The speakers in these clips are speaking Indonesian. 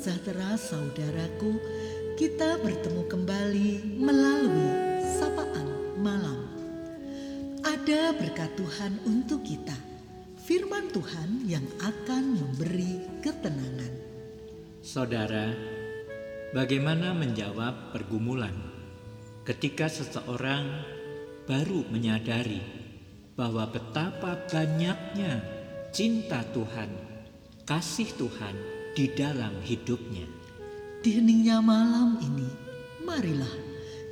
sejahtera saudaraku, kita bertemu kembali melalui sapaan malam. Ada berkat Tuhan untuk kita, firman Tuhan yang akan memberi ketenangan. Saudara, bagaimana menjawab pergumulan ketika seseorang baru menyadari bahwa betapa banyaknya cinta Tuhan, kasih Tuhan di dalam hidupnya. Di heningnya malam ini, marilah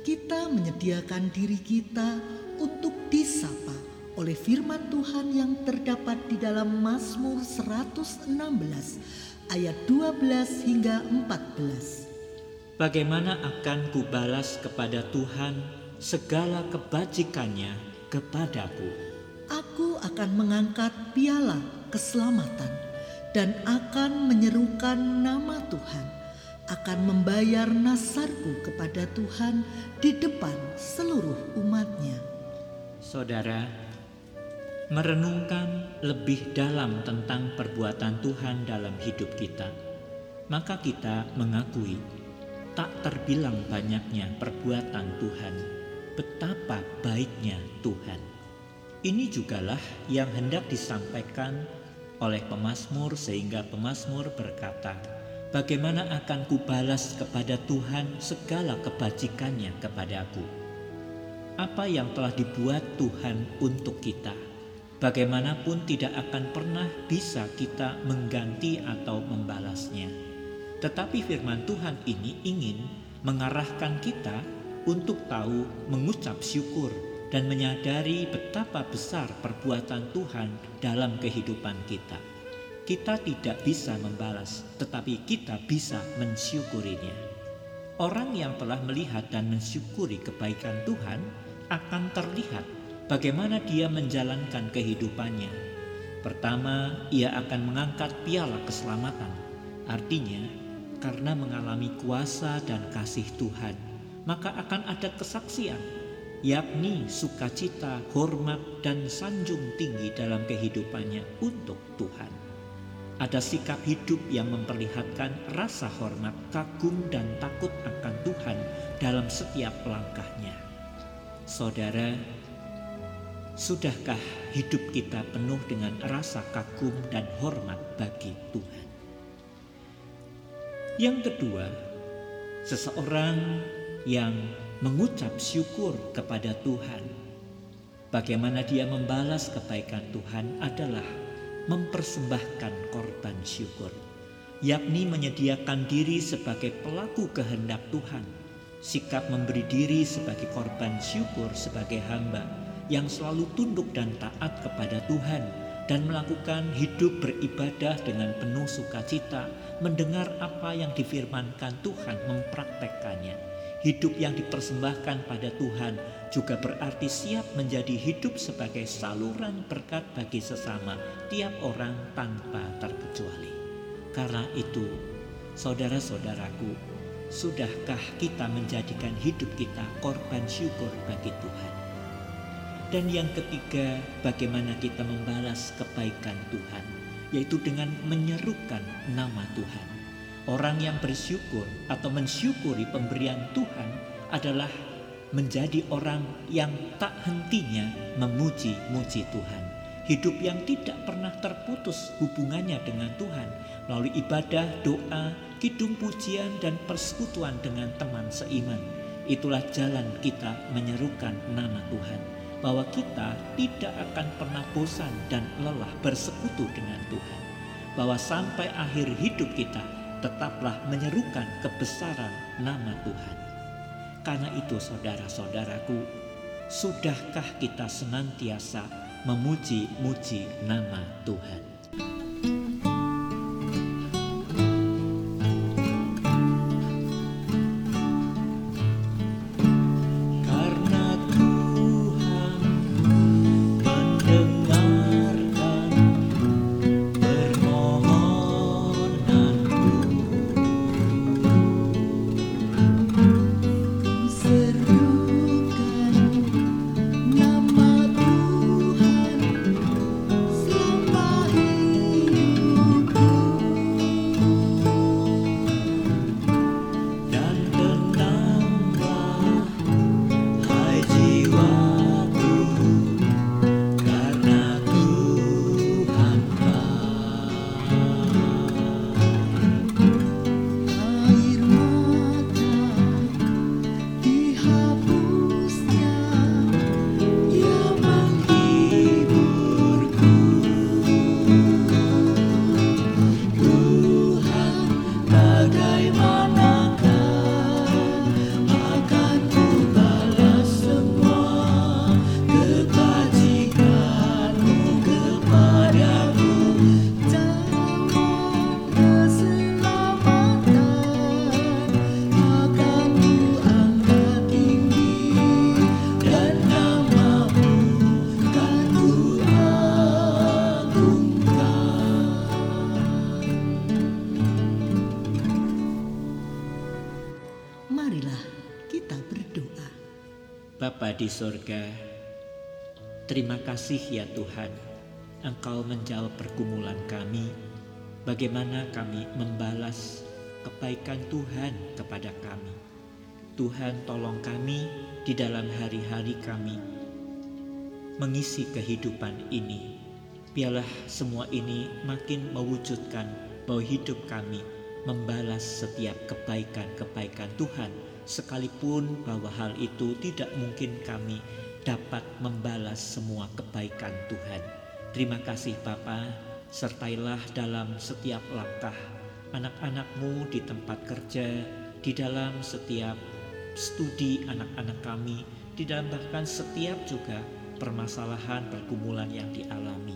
kita menyediakan diri kita untuk disapa oleh firman Tuhan yang terdapat di dalam Mazmur 116 ayat 12 hingga 14. Bagaimana akan kubalas kepada Tuhan segala kebajikannya kepadaku? Aku akan mengangkat piala keselamatan dan akan menyerukan nama Tuhan, akan membayar nasarku kepada Tuhan di depan seluruh umatnya. Saudara, merenungkan lebih dalam tentang perbuatan Tuhan dalam hidup kita, maka kita mengakui tak terbilang banyaknya perbuatan Tuhan, betapa baiknya Tuhan. Ini jugalah yang hendak disampaikan oleh pemazmur sehingga pemazmur berkata, Bagaimana akan kubalas kepada Tuhan segala kebajikannya kepadaku? Apa yang telah dibuat Tuhan untuk kita, bagaimanapun tidak akan pernah bisa kita mengganti atau membalasnya. Tetapi firman Tuhan ini ingin mengarahkan kita untuk tahu mengucap syukur dan menyadari betapa besar perbuatan Tuhan dalam kehidupan kita. Kita tidak bisa membalas, tetapi kita bisa mensyukurinya. Orang yang telah melihat dan mensyukuri kebaikan Tuhan akan terlihat bagaimana dia menjalankan kehidupannya. Pertama, ia akan mengangkat piala keselamatan. Artinya, karena mengalami kuasa dan kasih Tuhan, maka akan ada kesaksian yakni sukacita, hormat, dan sanjung tinggi dalam kehidupannya untuk Tuhan. Ada sikap hidup yang memperlihatkan rasa hormat, kagum, dan takut akan Tuhan dalam setiap langkahnya. Saudara, sudahkah hidup kita penuh dengan rasa kagum dan hormat bagi Tuhan? Yang kedua, seseorang yang mengucap syukur kepada Tuhan. Bagaimana dia membalas kebaikan Tuhan adalah mempersembahkan korban syukur, yakni menyediakan diri sebagai pelaku kehendak Tuhan, sikap memberi diri sebagai korban syukur sebagai hamba yang selalu tunduk dan taat kepada Tuhan dan melakukan hidup beribadah dengan penuh sukacita, mendengar apa yang difirmankan Tuhan, mempraktekkannya Hidup yang dipersembahkan pada Tuhan juga berarti siap menjadi hidup sebagai saluran berkat bagi sesama tiap orang tanpa terkecuali. Karena itu, saudara-saudaraku, sudahkah kita menjadikan hidup kita korban syukur bagi Tuhan? Dan yang ketiga, bagaimana kita membalas kebaikan Tuhan, yaitu dengan menyerukan nama Tuhan. Orang yang bersyukur atau mensyukuri pemberian Tuhan adalah menjadi orang yang tak hentinya memuji-muji Tuhan. Hidup yang tidak pernah terputus hubungannya dengan Tuhan melalui ibadah, doa, kidung pujian, dan persekutuan dengan teman seiman. Itulah jalan kita menyerukan nama Tuhan. Bahwa kita tidak akan pernah bosan dan lelah bersekutu dengan Tuhan. Bahwa sampai akhir hidup kita tetaplah menyerukan kebesaran nama Tuhan. Karena itu saudara-saudaraku, sudahkah kita senantiasa memuji-muji nama Tuhan? Bapa di sorga, terima kasih ya Tuhan, Engkau menjawab pergumulan kami, bagaimana kami membalas kebaikan Tuhan kepada kami. Tuhan tolong kami di dalam hari-hari kami mengisi kehidupan ini. Biarlah semua ini makin mewujudkan bahwa hidup kami membalas setiap kebaikan-kebaikan Tuhan sekalipun bahwa hal itu tidak mungkin kami dapat membalas semua kebaikan Tuhan. Terima kasih Bapa, sertailah dalam setiap langkah anak-anakmu di tempat kerja, di dalam setiap studi anak-anak kami, di dalam bahkan setiap juga permasalahan pergumulan yang dialami.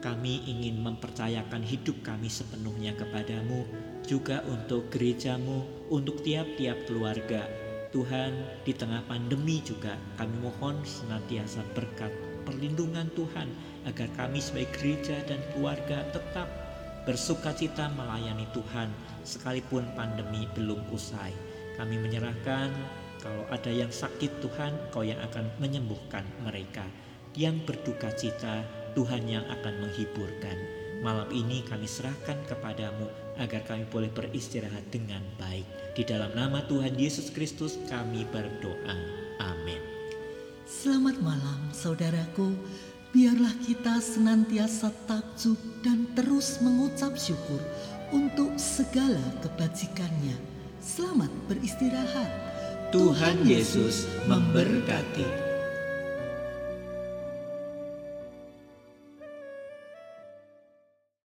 Kami ingin mempercayakan hidup kami sepenuhnya kepadamu, juga untuk gerejamu, untuk tiap-tiap keluarga. Tuhan, di tengah pandemi juga kami mohon senantiasa berkat perlindungan Tuhan agar kami sebagai gereja dan keluarga tetap bersuka cita melayani Tuhan sekalipun pandemi belum usai. Kami menyerahkan kalau ada yang sakit Tuhan, Kau yang akan menyembuhkan mereka. Yang berduka cita, Tuhan yang akan menghiburkan. Malam ini kami serahkan kepadamu agar kami boleh beristirahat dengan baik. Di dalam nama Tuhan Yesus Kristus kami berdoa. Amin. Selamat malam saudaraku. Biarlah kita senantiasa takjub dan terus mengucap syukur untuk segala kebajikannya. Selamat beristirahat. Tuhan Yesus memberkati.